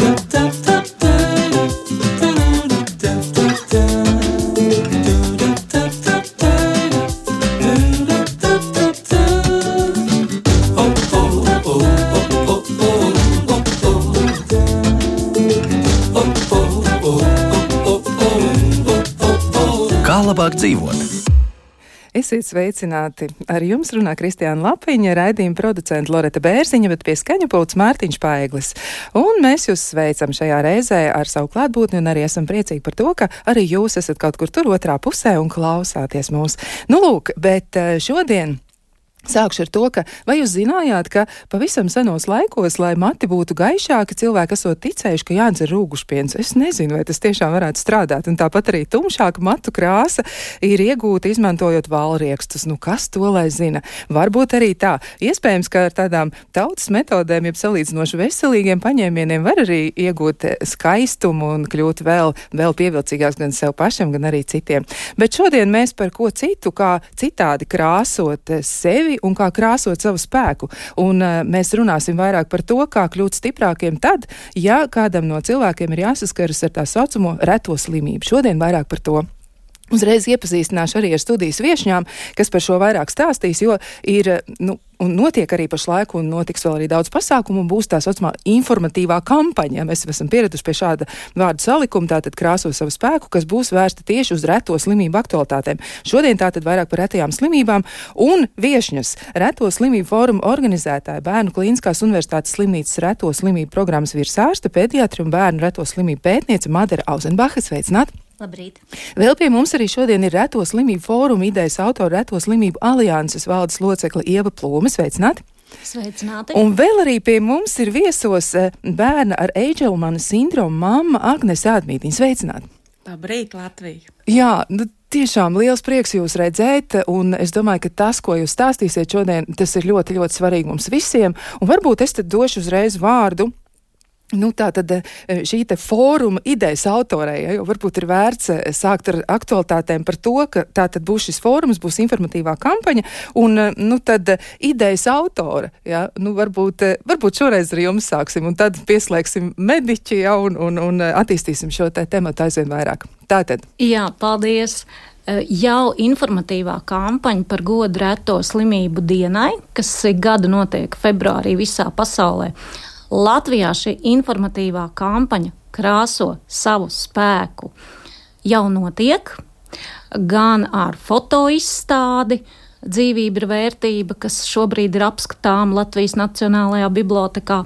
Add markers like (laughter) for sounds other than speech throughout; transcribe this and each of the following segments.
Kā Esiet sveicināti! Ar jums runā Kristiāna Lapiņa, raidījuma producenta Loreta Bērziņa, bet pie skaņa pults Mārtiņš Paeglis. Un mēs jūs sveicam šajā reizē ar savu klātbūtni un arī esam priecīgi par to, ka arī jūs esat kaut kur tur otrā pusē un klausāties mūs. Nu, lūk, bet eh, šodien Sākšu ar to, ka vai jūs zinājāt, ka pavisam senos laikos, lai mati būtu gaišāki, cilvēki esot ticējuši, ka jādzer rūgušpiens. Es nezinu, vai tas tiešām varētu strādāt. Un tāpat arī tumšāka matu krāsa ir iegūta izmantojot valriekstus. Nu, kas to lai zina? Varbūt arī tā. Iespējams, ka ar tādām tautas metodēm, jeb salīdzinoši veselīgiem paņēmieniem var arī iegūt skaistumu un kļūt vēl, vēl pievilcīgāks gan sev pašam, gan arī citiem. Bet šodien mēs par ko citu, kā citādi krāsot sevi sevi un kā krāsot savu spēku. Un uh, mēs runāsim vairāk par to, kā kļūt stiprākiem tad, ja kādam no cilvēkiem ir jāsaskaras ar tā saucamo reto slimību. Šodien vairāk par to. Uzreiz iepazīstināšu arī ar studijas viešņām, kas par šo vairāk stāstīs, jo ir, nu, un notiek arī pašlaik, un notiks vēl arī daudz pasākumu, un būs tā saucamā informatīvā kampaņa. Mēs esam pieraduši pie šāda vārdu salikuma, tātad krāso savu spēku, kas būs vērsta tieši uz reto slimību aktualitātēm. Šodien tātad vairāk par retajām slimībām, un viešņas reto slimību fórumu organizētāja Bērnu Klīniskās universitātes slimnīcas reto slimību programmas virsārsta, pediatri un bērnu reto slimību pētniece Madara Auzenbacha. Sveicināt! Labrīt. Vēl pie mums arī šodien ir Reto slimību fóruma idejas autora Reto slimību alianses valdes locekla Ieva Plūme. Sveicināti! Sveicināti! Un vēl arī pie mums ir viesos eh, bērna ar Eiģelmana sindromu mamma Agnese Ādmītiņa. Sveicināti! Labrīt, Latvija! Jā, nu, tiešām liels prieks jūs redzēt, un es domāju, ka tas, ko jūs stāstīsiet šodien, tas ir ļoti, ļoti svarīgi mums visiem. Un varbūt es tad došu uzreiz vārdu Nu, tā tad eh, šī fóruma idejas autorei, ja, jau varbūt ir vērts eh, sākt ar aktualitātēm par to, ka tā tad būs šis fórums, būs informatīvā kampaņa, un, eh, nu, tad idejas autora, ja, nu, varbūt, varbūt šoreiz ar jums sāksim, un tad pieslēgsim mediķi, ja, un, un, un attīstīsim šo te tematu aizvien vairāk. Tātad. Jā, paldies! Jau informatīvā kampaņa par godu reto slimību dienai, kas gadu notiek februārī visā pasaulē, Latvijā šī informatīvā kampaņa krāso savu spēku. Jau notiek, gan ar fotoizstādi, dzīvība ir vērtība, kas šobrīd ir apskatām Latvijas Nacionālajā bibliotekā,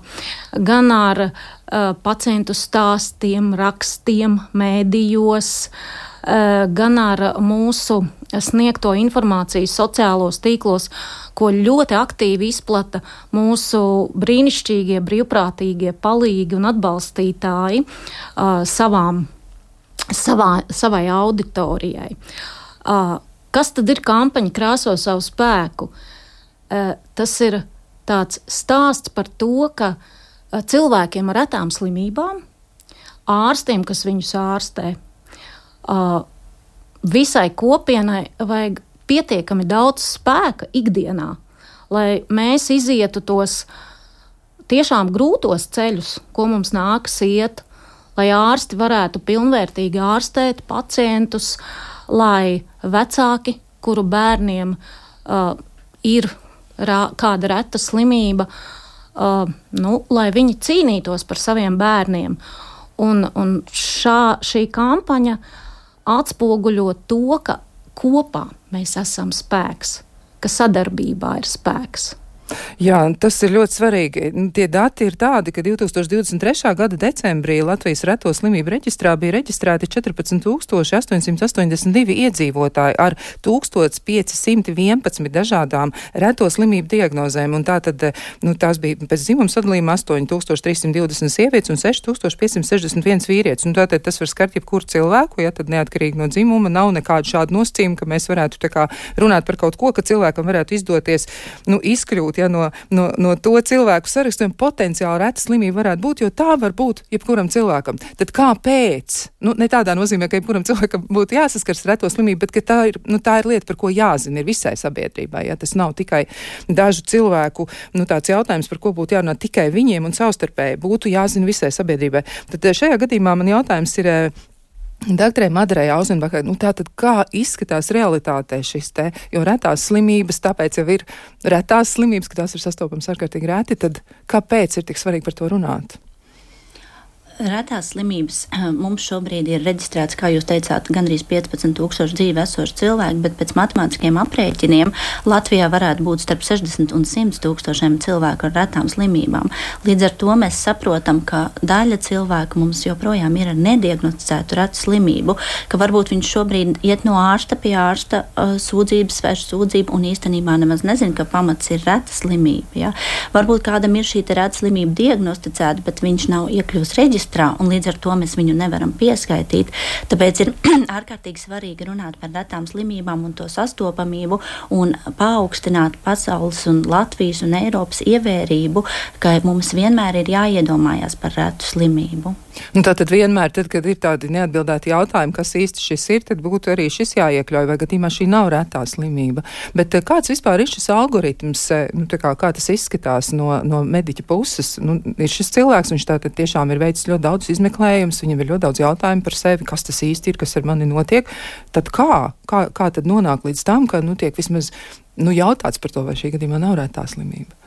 gan ar uh, pacientu stāstiem, rakstiem, mēdījos, uh, gan ar mūsu sniegto informāciju sociālos tīklos, ko ļoti aktīvi izplata mūsu brīnišķīgie, brīvprātīgie palīgi un atbalstītāji uh, savām, savā, savai auditorijai. Uh, kas tad ir kampaņa krāso savu spēku? Uh, tas ir tāds stāsts par to, ka cilvēkiem ar retām slimībām, ārstiem, kas viņus ārstē, visai kopienai vajag pietiekami daudz spēka ikdienā, lai mēs izietu tos tiešām grūtos ceļus, ko mums nākas iet, lai ārsti varētu pilnvērtīgi ārstēt pacientus, lai vecāki, kuru bērniem uh, ir rā, kāda reta slimība, uh, nu, lai viņi cīnītos par saviem bērniem. Un, un šā, šī kampaņa uh, atspoguļo to, ka kopā mēs esam spēks, ka sadarbībā ir spēks. Jā, tas ir ļoti svarīgi. Nu, tie dati ir tādi, ka 2023. gada decembrī Latvijas reto slimību reģistrā bija reģistrēti 14,882 iedzīvotāji ar 1511 dažādām reto slimību diagnozēm. Tā tad, nu, tās bija pēc dzimuma sadalījuma 8320 sievietes un 6561 vīrietis. Un tātad tas var skart jebkuru cilvēku, ja tad neatkarīgi no dzimuma nav nekādu šādu nosacījumu, ka mēs varētu kā runāt par kaut ko, ka cilvēkam varētu izdoties, nu, izkļūt varbūt ja, no, no, no to cilvēku sarakstiem potenciāli reta slimība varētu būt, jo tā var būt jebkuram cilvēkam. Tad kāpēc? Nu, ne tādā nozīmē, ka jebkuram cilvēkam būtu jāsaskars ar reto slimību, bet tā ir, nu, tā ir lieta, par ko jāzina ir visai sabiedrībai. Ja? Tas nav tikai dažu cilvēku nu, jautājums, par ko būtu jārunā tikai viņiem un savstarpēji. Būtu jāzina visai sabiedrībai. Tad šajā gadījumā man jautājums ir Doktorē Madarai Auzenbakai, nu tā tad kā izskatās realitātē šis te, jo retās slimības, tāpēc jau ir retās slimības, ka tās ir sastopams ārkārtīgi reti, tad kāpēc ir tik svarīgi par to runāt? Retās slimības eh, mums šobrīd ir reģistrēts, kā jūs teicāt, gandrīz 15,000 dzīve esoši cilvēki, bet pēc matemātiskiem aprēķiniem Latvijā varētu būt starp 60 un 100 tūkstošiem cilvēku ar retām slimībām. Līdz ar to mēs saprotam, ka daļa cilvēku mums joprojām ir ar nediagnosticētu retu slimību, ka varbūt viņš šobrīd iet no ārsta pie ārsta uh, sūdzības, vērš sūdzību un īstenībā nemaz nezina, ka pamats ir reta slimība. Ja? Varbūt kādam ir šī reta slimība diagnosticēta, bet viņš nav iekļuvis reģistrā reģistrā, un līdz ar to mēs viņu nevaram pieskaitīt. Tāpēc ir (clears throat) ārkārtīgi svarīgi runāt par retām slimībām un to sastopamību un paaugstināt pasaules un Latvijas un Eiropas ievērību, ka mums vienmēr ir jāiedomājas par retu slimību. Nu, Tātad vienmēr, tad, kad ir tādi neatbildēti jautājumi, kas īsti šis ir, tad būtu arī šis jāiekļauj, vai gadījumā šī nav retā slimība. Bet eh, kāds vispār ir šis algoritms, eh, nu, kā, kā tas izskatās no, no mediķa puses? Nu, ir šis cilvēks, viņš tātad tiešām ir veicis ļoti daudz izmeklējumus, viņam ir ļoti daudz jautājumu par sevi, kas tas īsti ir, kas ar mani notiek. Tad kā, kā, kā tad nonāk līdz tam, ka nu, tiek vismaz nu, jautāts par to, vai šī gadījumā nav retā slimība?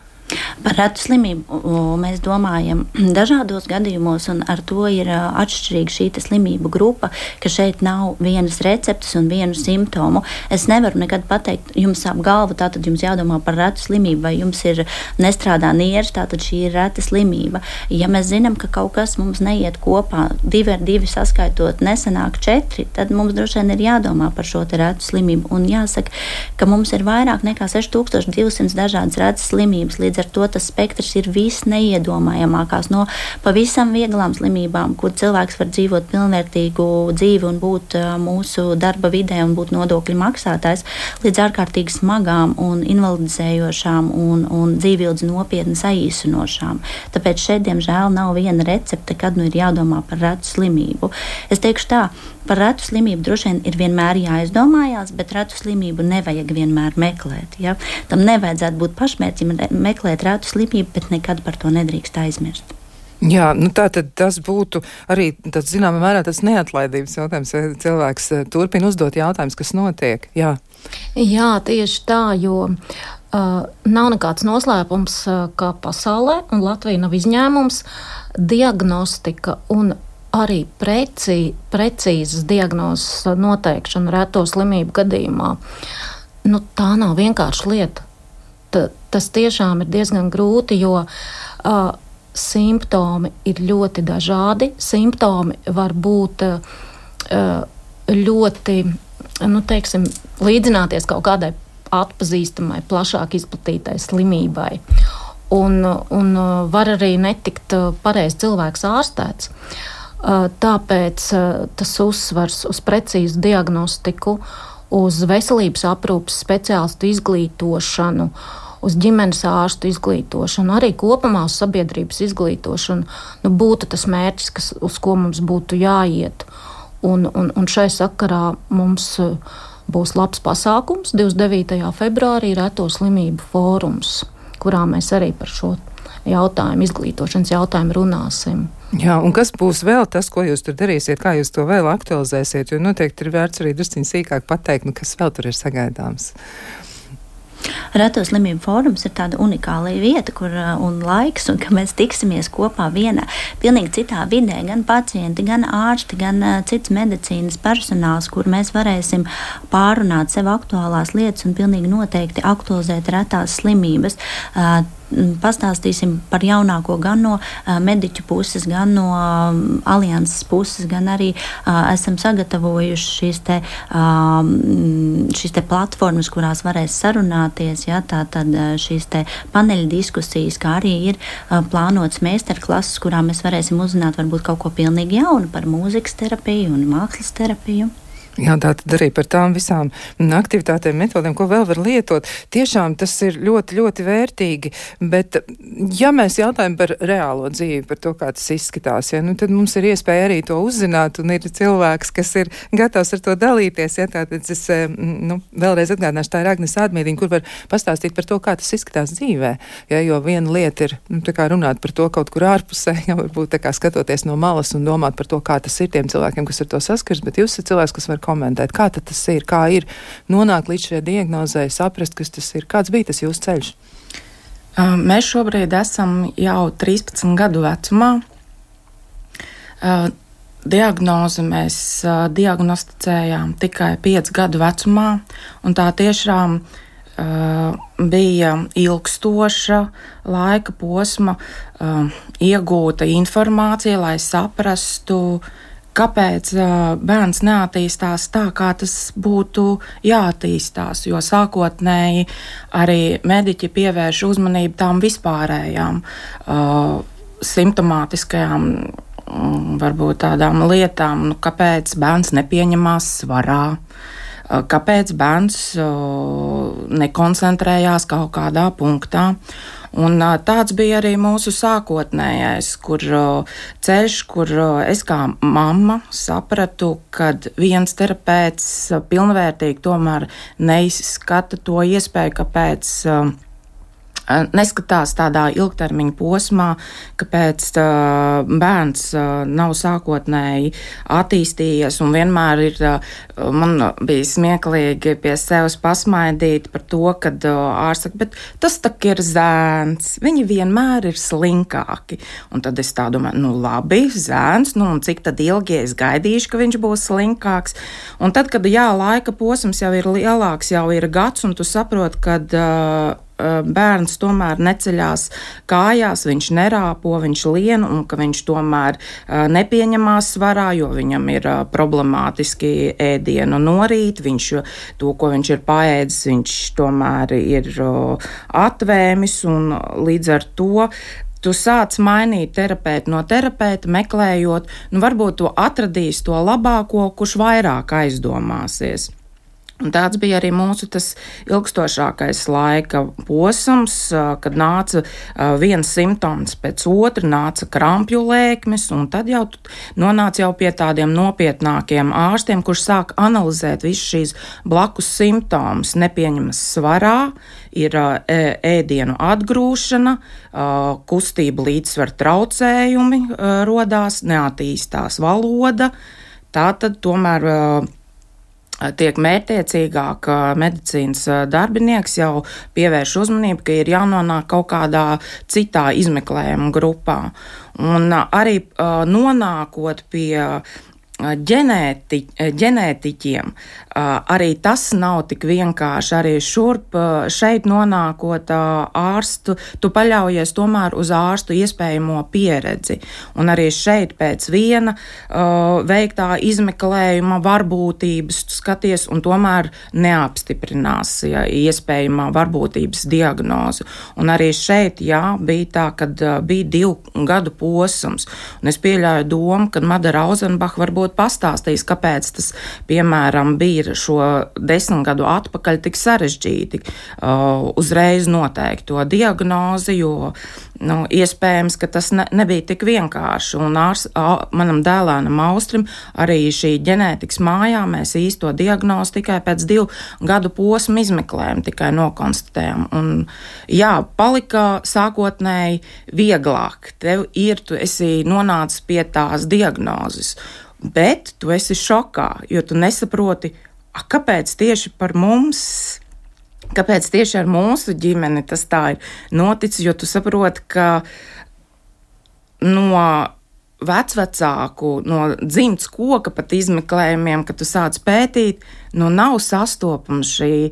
Par retu slimību mēs domājam (clears throat) dažādos gadījumos, un ar to ir atšķirīga šī slimību grupa, ka šeit nav vienas receptes un vienu simptomu. Es nevaru nekad pateikt, jums ap galvu, tātad jums jādomā par retu slimību, vai jums ir nestrādā nieres, tātad šī ir reta slimība. Ja mēs zinām, ka kaut kas mums neiet kopā, divi ar divi saskaitot, nesanāk četri, tad mums droši vien ir jādomā par šo retu slimību. Un jāsaka, ka mums ir vairāk nekā 6200 dažādas retas slimības. Līdz Līdz ar to tas spektrs ir visneiedomājamākās no pavisam vieglām slimībām, kur cilvēks var dzīvot pilnvērtīgu dzīvi un būt mūsu darba vidē un būt nodokļu maksātājs, līdz ārkārtīgi smagām un invalidizējošām un, un dzīvildzi nopietni saīsinošām. Tāpēc šeit, diemžēl, nav viena recepte, kad nu ir jādomā par retu slimību. Es teikšu tā, Par retu slimību droši vien ir vienmēr jāizdomājās, bet retu slimību nevajag vienmēr meklēt. Ja? Tam nevajadzētu būt pašmērķim meklēt retu slimību, bet nekad par to nedrīkst aizmirst. Jā, nu tā tad tas būtu arī, zināmā mērā, tas neatlaidības jautājums, vai cilvēks eh, turpina uzdot jautājumus, kas notiek. Jā, Jā tieši tā, jo uh, nav nekāds noslēpums, uh, ka pasaulē, un Latvija nav izņēmums, diagnostika un arī precī, precīzas diagnozes noteikšana reto slimību gadījumā, nu, tā nav vienkārša lieta. Ta, tas tiešām ir diezgan grūti, jo uh, simptomi ir ļoti dažādi. Simptomi var būt uh, ļoti, nu, teiksim, līdzināties kaut kādai atpazīstamai, plašāk izplatītai slimībai. Un, un var arī netikt pareizi cilvēks ārstēts. Uh, Tāpēc tas uzsvars uz precīzu diagnostiku, uz veselības aprūpas speciālistu izglītošanu, uz ģimenes ārstu izglītošanu, arī kopumā uz sabiedrības izglītošanu, nu, būtu tas mērķis, kas, uz ko mums būtu jāiet. Un, un, un šai sakarā mums būs labs pasākums 29. februārī Reto slimību fórums, kurā mēs arī par šo jautājumu, izglītošanas jautājumu runāsim. Jā, un kas būs vēl tas, ko jūs tur darīsiet, kā jūs to vēl aktualizēsiet? Jo noteikti ir vērts arī drusciņi sīkāk pateikt, nu, kas vēl tur ir sagaidāms. Reto slimību fórums ir tāda unikāla vieta, kur un laiks, un ka mēs tiksimies kopā vienā, pilnīgi citā vidē. Gan pacienti, gan ārsti, gan uh, cits medicīnas personāls, kur mēs varēsim pārunāt sev aktuālās lietas un pilnīgi noteikti aktualizēt retās slimības. Uh, pastāstīsim par jaunāko gan no mediķu puses, gan no alianses puses, gan arī esam sagatavojuši šīs, te, šīs te platformas, kurās varēs sarunāties. Ja, tā tad šīs paneļa diskusijas, kā arī ir plānotas meistarklases, kurā mēs varēsim uzzināt varbūt kaut ko pilnīgi jaunu par mūzikas terapiju un mākslas terapiju. Jā, tā tad arī par tām visām aktivitātēm, metodēm, ko vēl var lietot. Tiešām tas ir ļoti, ļoti vērtīgi, bet ja mēs jautājam par reālo dzīvi, par to, kā tas izskatās, ja, nu, tad mums ir iespēja arī to uzzināt, un ir cilvēks, kas ir gatavs ar to dalīties. Ja, tātad es nu, vēlreiz atgādināšu, tā ir Agnes Ādmīdiņa, kur var pastāstīt par to, kā tas izskatās dzīvē. Ja, jo viena lieta ir nu, runāt par to kaut kur ārpusē, jau varbūt skatoties no malas un domāt par to, kā tas ir tiem cilvēkiem, kas ar to saskars, bet jūs esat cilvēks, kas var komentēt, kā tas ir, kā ir nonākt līdz šai diagnozē, saprast, kas tas ir. Kāds bija tas jūsu ceļš? Mēs šobrīd esam jau 13 gadu vecumā. Diagnozi mēs diagnosticējām tikai 5 gadu vecumā, un tā tiešām uh, bija ilgstoša laika posma uh, iegūta informācija, lai saprastu, kāpēc bērns neattīstās tā, kā tas būtu jāattīstās. Jo sākotnēji arī mediķi pievērš uzmanību tām vispārējām simptomātiskajām mm, varbūt tādām lietām, nu, kāpēc bērns nepieņemās svarā, kāpēc bērns nekoncentrējās kaut kādā punktā. Un tāds bija arī mūsu sākotnējais, kur ceļš, kur es kā mamma sapratu, ka viens terapeits pilnvērtīgi tomēr neizskata to iespēju, kāpēc neskatās tādā ilgtermiņa posmā, kāpēc uh, bērns uh, nav sākotnēji attīstījies un vienmēr ir, uh, man bija smieklīgi pie sevis pasmaidīt par to, kad ārsts saka, bet tas tak ir zēns, viņi vienmēr ir slinkāki. Un tad es tā domāju, nu labi, zēns, nu un cik tad ilgi es gaidīšu, ka viņš būs slinkāks. Un tad, kad jā, laika posms jau ir lielāks, jau ir gads, un tu saproti, Eh, bērns tomēr neceļās kājās, viņš nerāpo, viņš lien un ka viņš tomēr eh, nepieņemās svarā, jo viņam ir eh, problemātiski ēdienu norīt, viņš to, ko viņš ir paēdis, viņš tomēr ir atvēmis un līdz ar to tu sāc mainīt terapeitu no terapeita, meklējot, nu, varbūt tu atradīsi to labāko, kurš vairāk aizdomāsies. Un tāds bija arī mūsu ilgstošākais laika posms, kad nāca viens simptoms pēc otra, nāca krampju lēkmes, un tad jau nonāca jau pie tādiem nopietnākiem ārstiem, kurš sāk analizēt visus šīs blakus simptomus. Nepieņemas svarā, ir ēdienu atgrūšana, kustība līdzsver traucējumi rodās, neattīstās valoda. Tā tad tomēr tiek mērķiecīgāk medicīnas darbinieks jau pievērš uzmanību, ka ir jānonāk kaut kādā citā izmeklējuma grupā. Un arī nonākot pie ģenēti, ģenētiķiem. Arī tas nav tik vienkārši. Arī šurp šeit nonākot ārstu, tu paļaujies tomēr uz ārstu iespējamo pieredzi. Un arī šeit pēc viena veiktā izmeklējuma varbūtības skaties un tomēr neapstiprinās ja, iespējamā varbūtības diagnozi. Un arī šeit, jā, bija tā, kad bija divu gadu posms. Un es pieļauju domu, ka Madara Auzenbach varbūt varbūt pastāstīs, kāpēc tas, piemēram, bija šo desmit gadu atpakaļ tik sarežģīti uh, uzreiz noteikt to diagnozi, jo nu, iespējams, ka tas ne, nebija tik vienkārši. Un ārs, a, manam dēlēnam Austrim arī šī ģenētikas mājā mēs īsto diagnozi tikai pēc divu gadu posmu izmeklējumu tikai nokonstatējām. Un, jā, palika sākotnēji vieglāk. Tev ir, tu esi nonācis pie tās diagnozes bet tu esi šokā, jo tu nesaproti, a, kāpēc tieši par mums. Kāpēc tieši ar mūsu ģimeni tas tā ir noticis? Jo tu saproti, ka no vecvecāku, no dzimts koka pat izmeklējumiem, kad tu sāc pētīt, nu nav sastopama šī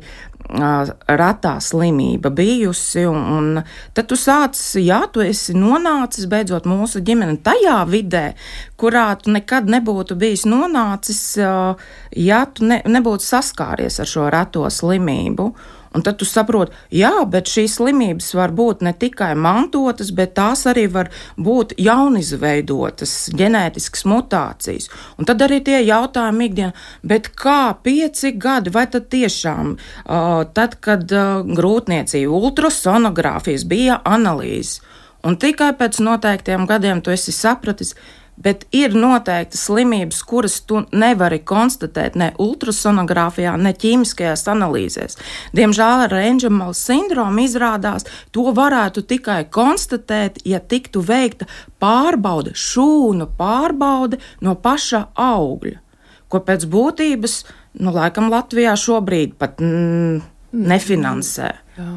ratā slimība bijusi, un, un tad tu sāc, jā, tu esi nonācis beidzot mūsu ģimene tajā vidē, kurā tu nekad nebūtu bijis nonācis, ja tu ne, nebūtu saskāries ar šo rato slimību. Un tad tu saproti, jā, bet šīs slimības var būt ne tikai mantotas, bet tās arī var būt jaunizveidotas ģenētiskas mutācijas. Un tad arī tie jautājumi ikdienā, bet kā pieci gadi, vai tad tiešām, uh, tad, kad uh, grūtniecība, ultrasonogrāfijas bija analīze, un tikai pēc noteiktiem gadiem tu esi sapratis, bet ir noteikti slimības, kuras tu nevari konstatēt ne ultrasonogrāfijā, ne ķīmiskajās analīzēs. Diemžēl ar Rangemal sindromu izrādās, to varētu tikai konstatēt, ja tiktu veikta pārbaude, šūnu pārbaude no paša augļa, ko pēc būtības, nu, laikam Latvijā šobrīd pat mm, nefinansē. Jā.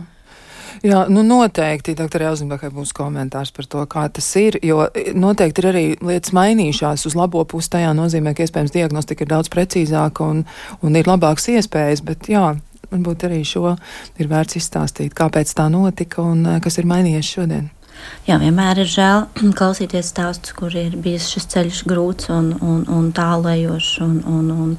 Jā, nu noteikti, doktor Jāzimbakai būs komentārs par to, kā tas ir, jo noteikti ir arī lietas mainījušās uz labo pusi. Tajā nozīmē, ka iespējams diagnostika ir daudz precīzāka un, un ir labāks iespējas, bet jā, varbūt arī šo ir vērts izstāstīt, kāpēc tā notika un eh, kas ir mainījies šodien. Jā, vienmēr ir žēl (clears throat) klausīties stāstus, kur ir bijis šis ceļš grūts un, un, un tālējošs. Un, un, un,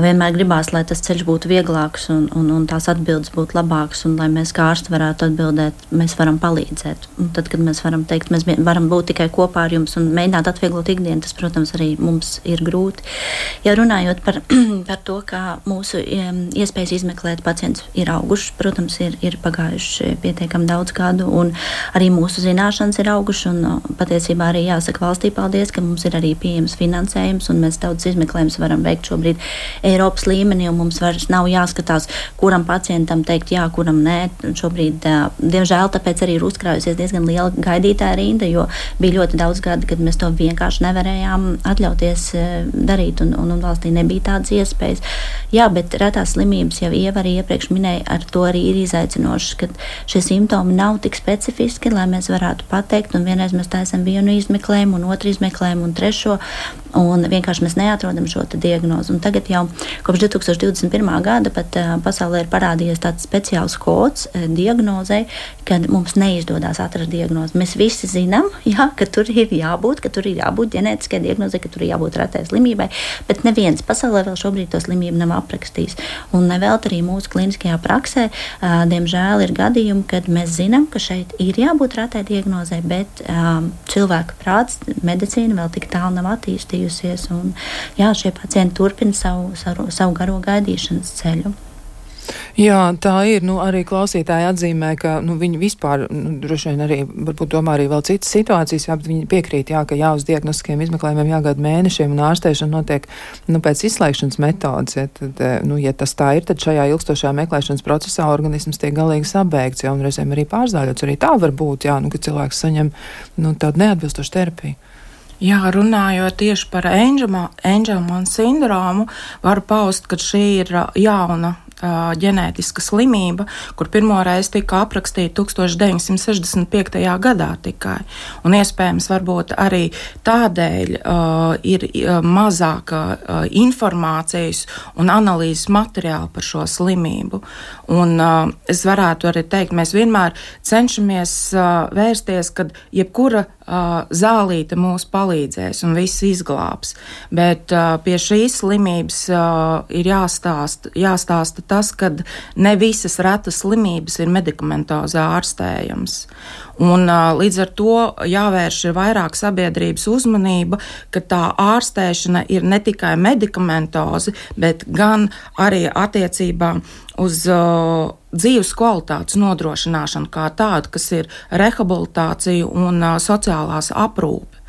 vienmēr gribās, lai tas ceļš būtu vieglāks un, un, un tās atbildes būtu labākas, un lai mēs kā ārsti varētu atbildēt, mēs varam palīdzēt. Un tad, kad mēs varam teikt, mēs varam būt tikai kopā ar jums un mēģināt atvieglot ikdienu, tas, protams, arī mums ir grūti. Ja runājot par, (clears throat) par to, kā mūsu iespējas izmeklēt pacientus ir augušas, protams, ir, ir pagājuši pietiekami daudz gadu, un arī mūsu zināšanas ir augušas, un patiesībā arī jāsaka valstī paldies, ka mums ir arī pieejams finansējums, un mēs daudz izmeklējumus varam veikt šobrīd Eiropas līmenī, un mums vairs nav jāskatās, kuram pacientam teikt jā, kuram nē. Šobrīd, diemžēl, tāpēc arī ir uzkrājusies diezgan liela gaidītāja rinda, jo bija ļoti daudz gadu, kad mēs to vienkārši nevarējām atļauties darīt, un, un, un valstī nebija tādas iespējas. Jā, bet retās slimības jau Ieva arī iepriekš minēja, ar to arī ir izaicinošas, ka šie simptomi nav tik specifiski, lai mēs varētu pateikt, un vienreiz mēs taisam vienu izmeklējumu, un otru izmeklējumu, un trešo, un vienkārši mēs neatrodam šo diagnozi. Un tagad jau kopš 2021. gada pat pasaulē ir parādījies tāds speciāls kods diagnozei, kad mums neizdodas atrast diagnozi. Mēs visi zinām, (laughs) jā, ka tur ir jābūt, ka tur ir jābūt ģenētiskai diagnozei, ka tur ir jābūt retai slimībai, bet neviens pasaulē vēl šobrīd to slimību nav aprakstījis. Un nevēl arī mūsu kliniskajā praksē, diemžēl, ir gadījumi, kad mēs zinām, ka šeit ir jābūt retai diagnozei, bet um, cilvēka prāts, medicīna vēl tik tālu nav attīstījusies. Un, jā, šie pacienti turpina savu, savu, savu garo gaidīšanas ceļu. Jā, tā ir. Nu, arī klausītāji atzīmē, ka nu, viņi vispār, nu, droši vien arī, varbūt domā arī vēl citas situācijas, jā, bet viņi piekrīt, jā, ka jā, uz diagnostiskiem izmeklējumiem jāgada mēnešiem un ārstēšana notiek nu, pēc izslēgšanas metodas. Ja, tad, eh, nu, ja tas tā ir, tad šajā ilgstošajā meklēšanas procesā organisms tiek galīgi sabēgts, jā, un reizēm arī pārzāļots. Arī tā var būt, jā, nu, ka cilvēks saņem nu, tādu neatbilstošu terapiju. Jā, runājot tieši par Angelmana sindromu, var paust, ka šī ir jauna ģenētiska slimība, kur pirmoreiz tika aprakstīta 1965. gadā tikai. Un iespējams, varbūt arī tādēļ uh, ir mazāk uh, informācijas un analīzes materiāla par šo slimību. Un, uh, es varētu arī teikt, mēs vienmēr cenšamies uh, vērsties, kad jebkura uh, zālīte mūs palīdzēs un viss izglābs. Bet uh, pie šīs slimības uh, ir jāstāsta, jāstāsta tas, ka ne visas retas slimības ir medikamentozi ārstējamas. Un, līdz ar to jāvērš vairāk sabiedrības uzmanība, ka tā ārstēšana ir ne tikai medikamentozi, bet gan arī attiecībā uz uh, dzīves kvalitātes nodrošināšanu kā tādu, kas ir rehabilitācija un uh, sociālās aprūpe.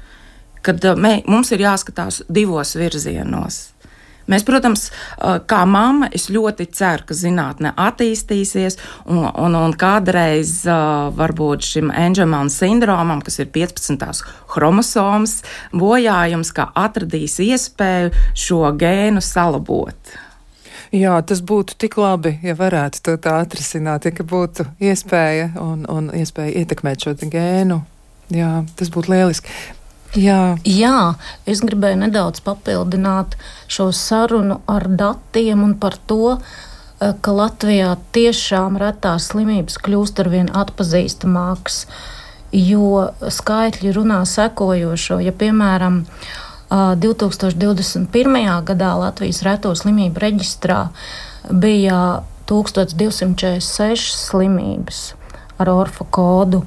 Kad uh, mē, mums ir jāskatās divos virzienos. Mēs, protams, kā mamma, es ļoti ceru, ka zinātne attīstīsies, un, un, un kādreiz varbūt šim Angelmana sindromam, kas ir 15. chromosomas bojājums, ka atradīs iespēju šo gēnu salabot. Jā, tas būtu tik labi, ja varētu to tā atrisināt, ja būtu iespēja un, un iespēja ietekmēt šo gēnu. Jā, tas būtu lieliski. Jā. Jā, es gribēju nedaudz papildināt šo sarunu ar datiem un par to, eh, ka Latvijā tiešām retās slimības kļūst ar vien atpazīstamākas, jo skaitļi runā sekojošo. Ja, piemēram, 2021. gadā Latvijas reto slimību reģistrā bija 1246 slimības ar orfa kodu.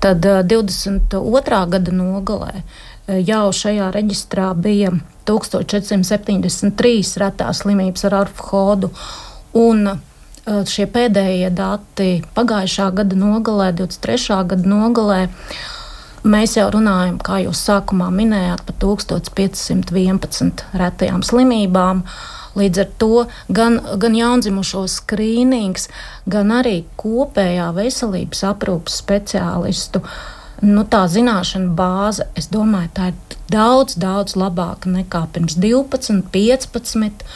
Tad 22. gada nogalē jau šajā reģistrā bija 1473 retās slimības ar orfa kodu. Un šie pēdējie dati pagājušā gada nogalē, 23. gada nogalē, Mēs jau runājam, kā jūs sākumā minējāt, par 1511 retajām slimībām. Līdz ar to gan, gan jaundzimušo skrīnings, gan arī kopējā veselības aprūpas speciālistu nu, tā zināšana bāze, es domāju, tā ir daudz, daudz labāka nekā pirms 12, 15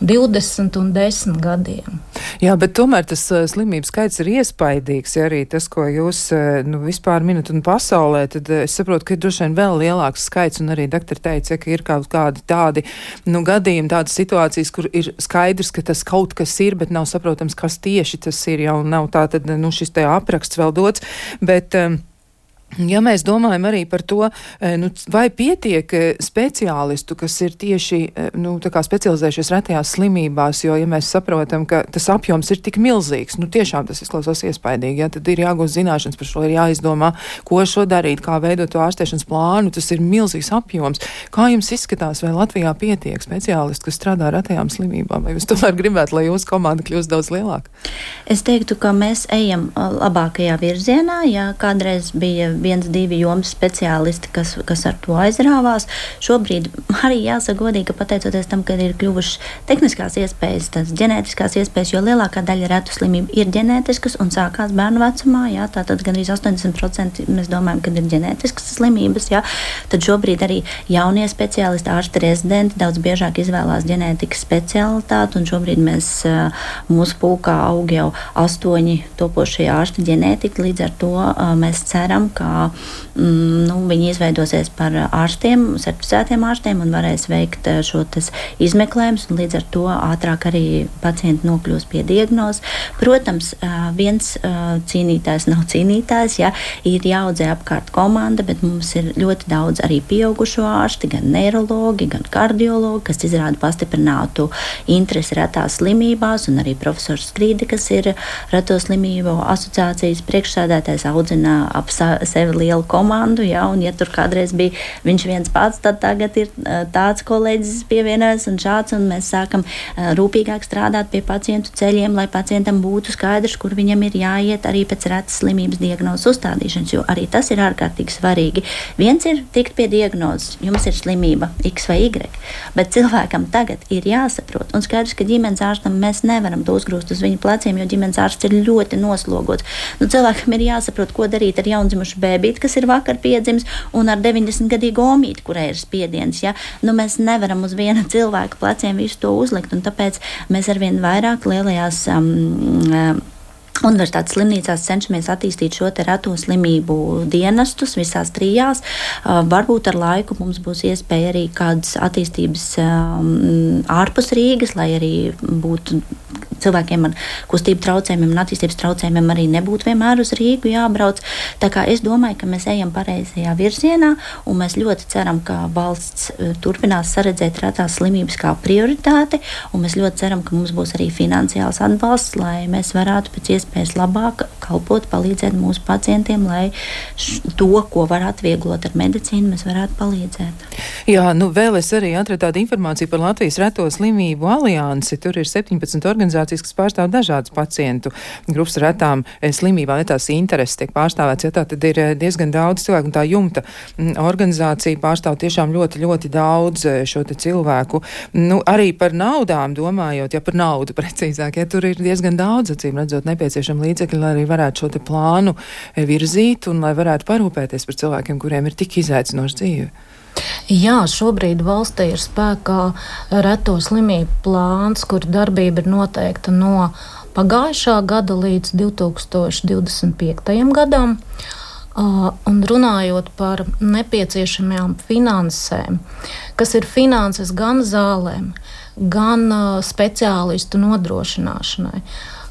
20 un 10 gadiem. Jā, bet tomēr tas uh, slimību skaits ir iespaidīgs. Ja arī tas, ko jūs uh, nu, vispār minat un pasaulē, tad uh, es saprotu, ka ir droši vien vēl lielāks skaits. Un arī doktori teica, ja, ka ir kaut kādi tādi nu, gadījumi, tādas situācijas, kur ir skaidrs, ka tas kaut kas ir, bet nav saprotams, kas tieši tas ir. Jau nav tā, tad nu, šis te apraksts vēl dots. Bet, um, Ja mēs domājam arī par to, eh, nu, vai pietiek eh, speciālistu, kas ir tieši eh, nu, specializējušies retajās slimībās, jo, ja mēs saprotam, ka tas apjoms ir tik milzīgs, nu, tiešām tas izklausās iespaidīgi, ja, tad ir jāgūst zināšanas par šo, ir jāizdomā, ko šo darīt, kā veidot to ārstēšanas plānu, tas ir milzīgs apjoms. Kā jums izskatās, vai Latvijā pietiek speciālistu, kas strādā ar retajām slimībām, vai jūs tomēr gribētu, lai jūsu komanda kļūst daudz lielāka? Es teiktu, ka mēs ejam labākajā virzienā, ja kādreiz bija viens, divi jomas speciālisti, kas, kas ar to aizrāvās. Šobrīd arī jāsaka godīgi, ka pateicoties tam, ka ir kļuvušas tehniskās iespējas, tās ģenētiskās iespējas, jo lielākā daļa retu slimību ir ģenētiskas un sākās bērnu vecumā, jā, tātad gandrīz 80% mēs domājam, ka ir ģenētiskas slimības, jā, tad šobrīd arī jaunie speciālisti, ārsti rezidenti daudz biežāk izvēlās ģenētikas specialitāti, un šobrīd mēs mūsu pulkā aug jau astoņi topošie ārsti ģenētiķi, līdz ar to mēs ceram, ka mm, nu, viņi izveidosies par ārstiem, certificētiem ārstiem un varēs veikt eh, šo izmeklējumus. Līdz ar to ātrāk arī pacienti nokļūs pie diagnozes. Protams, eh, viens eh, cīnītājs nav cīnītājs, ja ir jāaudzē apkārt komanda, bet mums ir ļoti daudz arī pieaugušo ārsti, gan neiroloģi, gan kardiologi, kas izrāda pastiprinātu interesi retās slimībās, un arī profesors Strīde, kas ir reto slimību asociācijas priekšsēdētājs, audzina ap sevi lielu komandu. Ja, un, ja tur kādreiz bija viņš viens pats, tad tagad ir tāds kolēģis pievienojas un šāds. Un mēs sākam rūpīgāk strādāt pie pacientu ceļiem, lai pacientam būtu skaidrs, kur viņam ir jāiet arī pēc retas slimības diagnozes uzstādīšanas. Jo arī tas ir ārkārtīgi svarīgi. Viens ir tikt pie diagnozes, jums ir slimība X vai Y, bet cilvēkam tagad ir jāsaprot. Un skaidrs, ka ģimenes ārstam mēs nevaram to uzgrūst uz viņa pleciem, jo ģimenes ārsts ir ļoti noslogots. Nu, cilvēkam ir jāsaprot, ko darīt ar jaundzimušu bērnu kas ir vakar piedzimis, un ar 90 gadīgu omīti, kurai ir spiediens. Ja? Nu, mēs nevaram uz viena cilvēka pleciem visu to uzlikt, un tāpēc mēs arvien vairāk lielajās. Um, Universitātes slimnīcās cenšamies attīstīt šo reto slimību dienestus visās trijās. Uh, varbūt ar laiku mums būs iespēja arī kādas attīstības um, ārpus Rīgas, lai arī būtu cilvēkiem ar kustību traucējumiem un attīstības traucējumiem arī nebūtu vienmēr uz Rīgu jābrauc. Tā kā es domāju, ka mēs ejam pareizajā virzienā, un mēs ļoti ceram, ka valsts uh, turpinās saredzēt retās slimības kā prioritāti, un mēs ļoti ceram, ka mums būs arī finansiāls atbalsts, lai mēs varētu pēc iespējas labāk kalpot, palīdzēt mūsu pacientiem, lai to, ko var atvieglot ar medicīnu, mēs varētu palīdzēt. Jā, nu vēl es arī atradu tādu informāciju par Latvijas reto slimību aliansi. Tur ir 17 organizācijas, kas pārstāv dažādas pacientu grupas retām eh, slimībām, ja tās intereses tiek pārstāvēts. Ja tā tad ir eh, diezgan daudz cilvēku, un tā jumta mm, organizācija pārstāv tiešām ļoti, ļoti daudz eh, šo cilvēku. Nu, arī par naudām domājot, ja par naudu (laughs) precīzāk, ja tur ir diezgan daudz, acīm redzot, nepieciešams nepieciešami līdzekļi, lai arī varētu šo plānu e, virzīt un lai varētu parūpēties par cilvēkiem, kuriem ir tik izaicinoša dzīve. Jā, šobrīd valstī ir spēkā reto slimību plāns, kur darbība ir noteikta no pagājušā gada līdz 2025. gadam. Un runājot par nepieciešamajām finansēm, kas ir finanses gan zālēm, gan speciālistu nodrošināšanai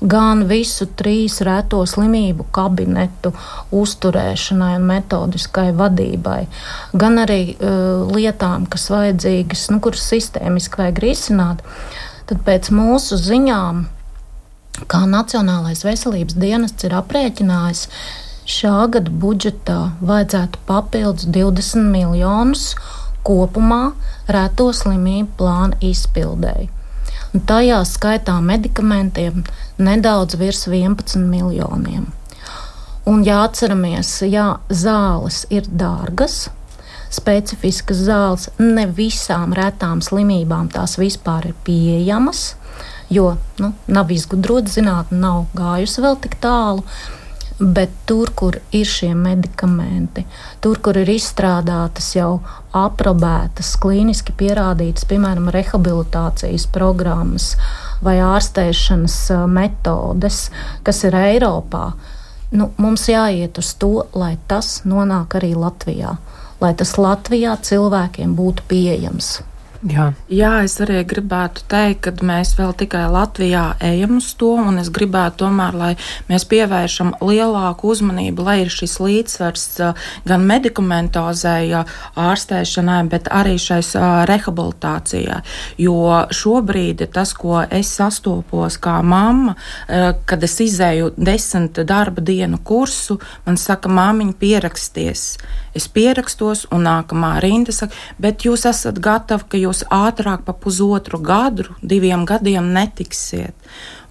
gan visu trīs reto slimību kabinetu uzturēšanai un metodiskai vadībai, gan arī uh, lietām, kas vajadzīgas, nu, kuras sistēmiski vajag risināt, tad pēc mūsu ziņām kā Nacionālais veselības dienests ir aprēķinājis, šā gada budžetā vajadzētu papildus 20 miljonus kopumā reto slimību plāna izpildēji. Tajā skaitā medikamentiem nedaudz virs 11 miljoniem. Un jāatceramies, jā, zāles ir dārgas, specifiskas zāles ne visām retām slimībām tās vispār ir pieejamas, jo nu, nav izgudrota zinātne, nav gājusi vēl tik tālu. Bet tur, kur ir šie medikamenti, tur, kur ir izstrādātas jau aprobētas, klīniski pierādītas, piemēram, rehabilitācijas programmas vai ārstēšanas metodes, kas ir Eiropā, nu, mums jāiet uz to, lai tas nonāk arī Latvijā, lai tas Latvijā cilvēkiem būtu pieejams. Jā. Jā, es arī gribētu teikt, ka mēs vēl tikai Latvijā ejam uz to, un es gribētu tomēr, lai mēs pievēršam lielāku uzmanību, lai ir šis līdzsvars gan medikamentozēja ārstēšanai, bet arī šais rehabilitācijai. Jo šobrīd tas, ko es sastopos kā mamma, kad es izēju desmit darba dienu kursu, man saka, māmiņa pieraksties. Es pierakstos, un nākamā rinda saka, bet jūs esat gatavi, ka jūs ātrāk pa pusotru gadu, diviem gadiem netiksiet.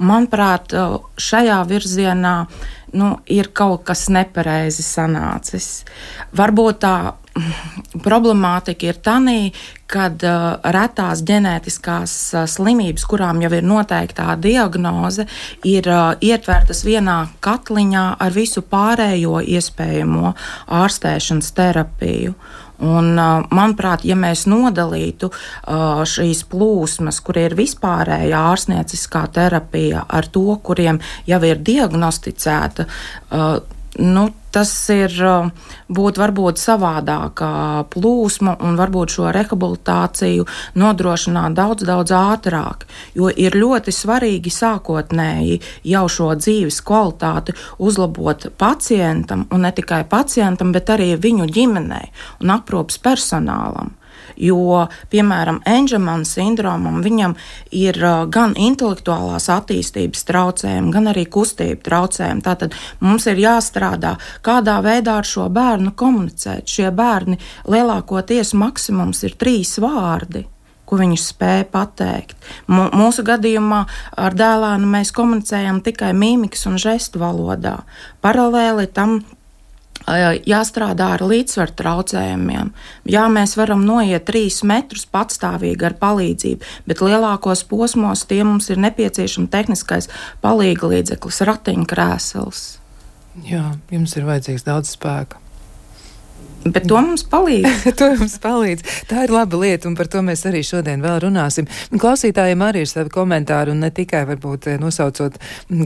Manuprāt, šajā virzienā nu, ir kaut kas nepareizi sanācis. Varbūt tā problemātika ir tā, kad uh, retās ģenētiskās uh, slimības, kurām jau ir noteiktā diagnoze, ir uh, ietvertas vienā katliņā ar visu pārējo iespējamo ārstēšanas terapiju. Un, uh, manuprāt, ja mēs nodalītu uh, šīs plūsmas, kur ir vispārējā ārstnieciskā terapija, ar to, kuriem jau ir diagnosticēta, uh, nu, tas ir būt varbūt savādākā plūsma un varbūt šo rehabilitāciju nodrošināt daudz, daudz ātrāk. Jo ir ļoti svarīgi sākotnēji jau šo dzīves kvalitāti uzlabot pacientam, un ne tikai pacientam, bet arī viņu ģimenei un aprūpas personālam. Jo, piemēram, Enģemana sindromam viņam ir uh, gan intelektuālās attīstības traucējumi, gan arī kustību traucējumi. Tātad mums ir jāstrādā, kādā veidā ar šo bērnu komunicēt. Šie bērni lielākoties maksimums ir trīs vārdi ko viņš spēja pateikt. M mūsu gadījumā ar dēlānu mēs komunicējam tikai mīmikas un žestu valodā. Paralēli tam jāstrādā ar līdzsvaru traucējumiem. Jā, mēs varam noiet trīs metrus patstāvīgi ar palīdzību, bet lielākos posmos tie mums ir nepieciešams tehniskais palīga līdzeklis, ratiņkrēsls. Jā, jums ir vajadzīgs daudz spēka. Bet to mums palīdz. (laughs) to mums palīdz. Tā ir laba lieta, un par to mēs arī šodien vēl runāsim. Klausītājiem arī ir savi komentāri, un ne tikai varbūt eh, nosaucot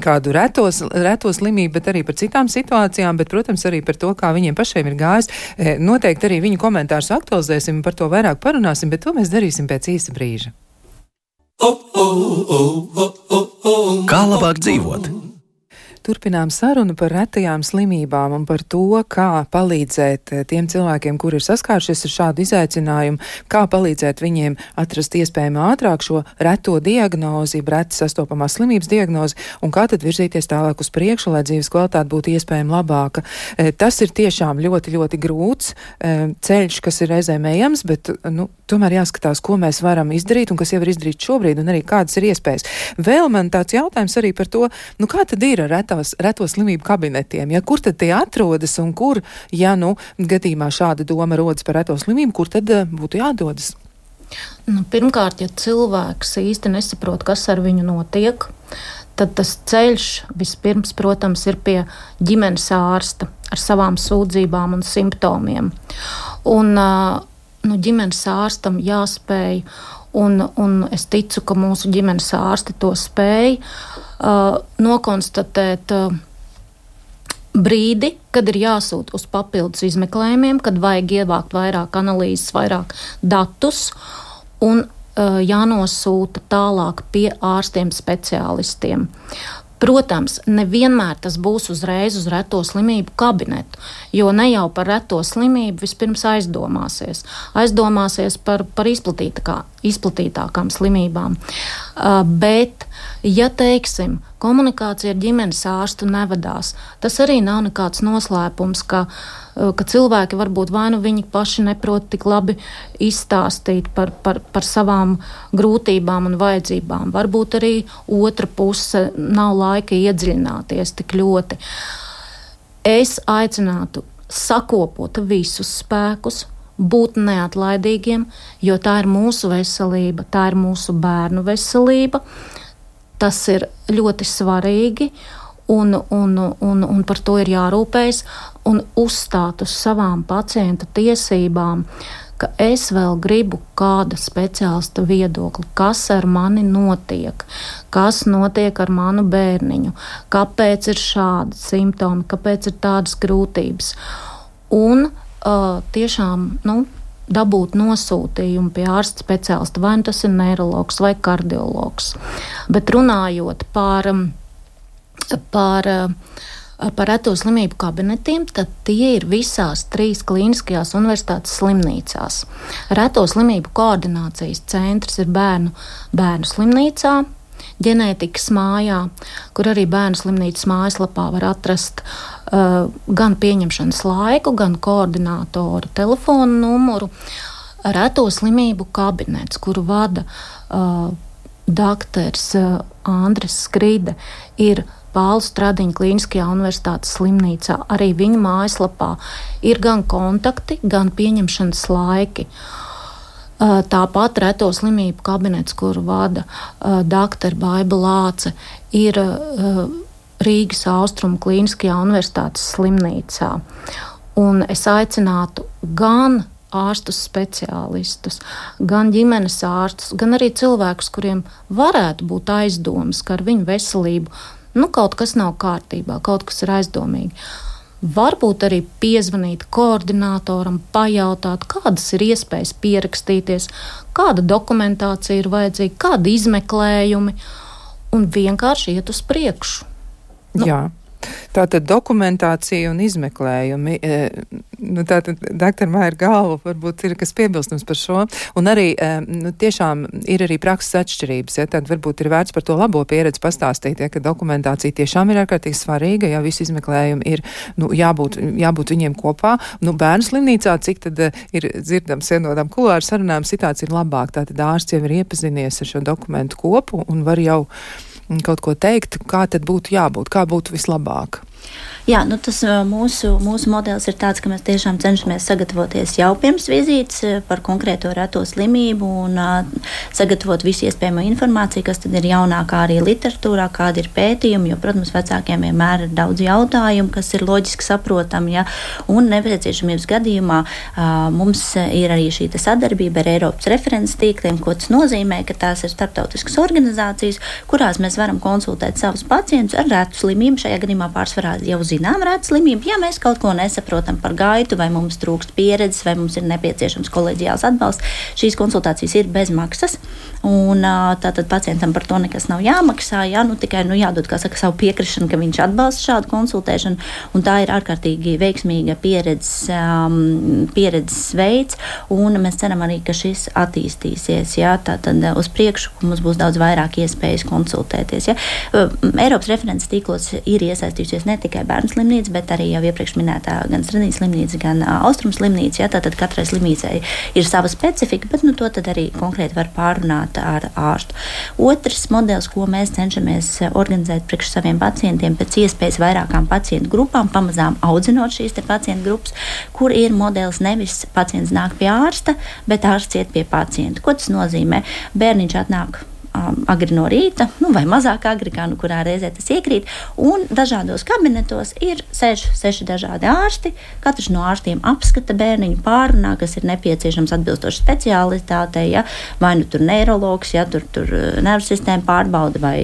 kādu retos, reto slimību, bet arī par citām situācijām, bet, protams, arī par to, kā viņiem pašiem ir gājis. Eh, noteikti arī viņu komentārus aktualizēsim, par to vairāk parunāsim, bet to mēs darīsim pēc īsa brīža. Kā labāk dzīvot? Turpinām sarunu par retajām slimībām un par to, kā palīdzēt eh, tiem cilvēkiem, kuri ir saskārušies ar šādu izaicinājumu, kā palīdzēt viņiem atrast iespējami ātrāk šo reto diagnozi, reti sastopamās slimības diagnozi, un kā tad virzīties tālāk uz priekšu, lai dzīves kvalitāte būtu iespējami labāka. Eh, tas ir tiešām ļoti, ļoti grūts eh, ceļš, kas ir reizēm ejams, bet nu, tomēr jāskatās, ko mēs varam izdarīt un kas jau ir izdarīts šobrīd, un arī kādas ir iespējas. Vēl man tāds jautājums arī par to, nu, kā tad ir ar retā retās, reto slimību kabinetiem. Ja, kur tad tie atrodas un kur, ja nu gadījumā šāda doma rodas par reto slimību, kur tad uh, būtu jādodas? Nu, pirmkārt, ja cilvēks īsti nesaprot, kas ar viņu notiek, tad tas ceļš vispirms, protams, ir pie ģimenes ārsta ar savām sūdzībām un simptomiem. Un, nu, ģimenes ārstam jāspēj, un, un es ticu, ka mūsu ģimenes ārsti to spēj, uh, nokonstatēt. Uh, brīdi, kad ir jāsūt uz papildus izmeklējumiem, kad vajag ievākt vairāk analīzes, vairāk datus un uh, jānosūta tālāk pie ārstiem, speciālistiem. Protams, nevienmēr tas būs uzreiz uz reto slimību kabinetu, jo ne jau par reto slimību vispirms aizdomāsies. Aizdomāsies par, par izplatītākā, izplatītākām slimībām. Uh, bet, ja teiksim, komunikācija ar ģimenes ārstu nevadās, tas arī nav nekāds noslēpums, ka, ka cilvēki varbūt vai nu viņi paši neprot tik labi izstāstīt par, par, par savām grūtībām un vajadzībām, varbūt arī otra puse nav laika iedziļināties tik ļoti. Es aicinātu sakopot visus spēkus, būt neatlaidīgiem, jo tā ir mūsu veselība, tā ir mūsu bērnu veselība. Tas ir ļoti svarīgi, un, un, un, un par to ir jārūpējas un uzstāt uz savām pacienta tiesībām. Ka es vēl gribu kāda speciālista viedokli, kas ar mani notiek, kas notiek ar manu bērniņu, kāpēc ir šādi simptomi, kāpēc ir tādas grūtības. Un uh, tiešām nu, dabūt nosūtījumu pie ārsta speciālista, vai nu tas ir neiroloģis vai kardiologs. Bet runājot par, par, par reto slimību kabinetiem, tad tie ir visās trīs klīniskajās universitātes slimnīcās. Reto slimību koordinācijas centrs ir bērnu, bērnu slimnīcā ģenētikas mājā, kur arī bērnu slimnīcas mājaslapā var atrast uh, gan pieņemšanas laiku, gan koordinātoru telefonu numuru. Reto slimību kabinets, kuru vada uh, doktors uh, Andris Skride, ir Pāla Stradiņa Kliniskajā universitātes slimnīcā. Arī viņa mājaslapā ir gan kontakti, gan pieņemšanas laiki. Uh, Tāpat reto slimību kabinets, kuru vada dr. Baiba Lāce, ir Rīgas Austrumu Kliniskajā universitātes slimnīcā. Un es aicinātu gan ārstus speciālistus, gan ģimenes ārstus, gan arī cilvēkus, kuriem varētu būt aizdomas, ka ar viņu veselību nu, kaut kas nav kārtībā, kaut kas ir aizdomīgi Varbūt arī piezvanīt koordinatoram, pajautāt, kādas ir iespējas pierakstīties, kāda dokumentācija ir vajadzīga, kādi izmeklējumi, un vienkārši iet uz priekšu. Nu, Jā. Tātad dokumentācija un izmeklējumi. E, nu, tātad, doktor Maija galva, varbūt ir kas piebilstams par šo. Un arī e, nu, tiešām ir arī prakses atšķirības. Ja, tad varbūt ir vērts par to labo pieredzi pastāstīt, ja, ka dokumentācija tiešām ir ārkārtīgi svarīga, ja visi izmeklējumi ir nu, jābūt, jābūt viņiem kopā. Nu, bērnu slimnīcā, cik tad e, ir dzirdams vienotām kulāru sarunām, situācija ir labāka. Tātad ārsts jau ir iepazinies ar šo dokumentu kopu un var jau kaut ko teikt, kā tad būtu jābūt, kā būtu vislabāk. Jā, nu tas mūsu, mūsu modelis ir tāds, ka mēs tiešām cenšamies sagatavoties jau pirms vizītes par konkrēto reto slimību un uh, sagatavot visu iespējamo informāciju, kas ir jaunākā arī literatūrā, kādi ir pētījumi. Jo, protams, vecākiem vienmēr ir daudz jautājumu, kas ir loģiski saprotami. Ja, un nepieciešamības gadījumā uh, mums ir arī šī sadarbība ar Eiropas referents tīkliem, ko tas nozīmē, ka tās ir starptautiskas organizācijas, kurās mēs varam konsultēt savus pacientus ar retu slimību. Šajā gadījumā pārsvarā jau zinām rētas slimību, ja mēs kaut ko nesaprotam par gaitu, vai mums trūkst pieredzes, vai mums ir nepieciešams kolēģiāls atbalsts. Šīs konsultācijas ir bez maksas. Un, tātad pacientam par to nekas nav jāmaksā. Jā, nu, tikai nu, jādod saka, savu piekrišanu, ka viņš atbalsta šādu konsultēšanu. Tā ir ārkārtīgi veiksmīga pieredzes, um, pieredzes veids. Mēs ceram arī, ka šis attīstīsies. Jā, tātad uz priekšu mums būs daudz vairāk iespējas konsultēties. Jā. Eiropas referents tīklos ir iesaistījusies ne tikai bērnu slimnīca, bet arī jau iepriekš minētā gan Strunītas slimnīca, gan Austrum slimnīca. Ja, tātad katrai slimnīcai ir sava specifika, bet nu, to arī konkrēti var pārunāt ar ārstu. Otrs modelis, ko mēs cenšamies organizēt priekš saviem pacientiem, pēc iespējas vairākām pacientu grupām, pamazām audzinot šīs pacientu grupas, kur ir modelis nevis pacients nāk pie ārsta, bet ārsts iet pie pacienta. Ko tas nozīmē? Bērniņš atnāk um, agri no rīta, nu, vai mazāk agri, kā nu kurā reizē tas iekrīt. Un dažādos kabinetos ir seši, seši dažādi ārsti. Katrs no ārstiem apskata bērniņu pārunā, kas ir nepieciešams atbilstoši speciālitātei. Ja? Vai nu tur neiroloģis, ja tur, tur uh, nervu sistēma pārbauda vai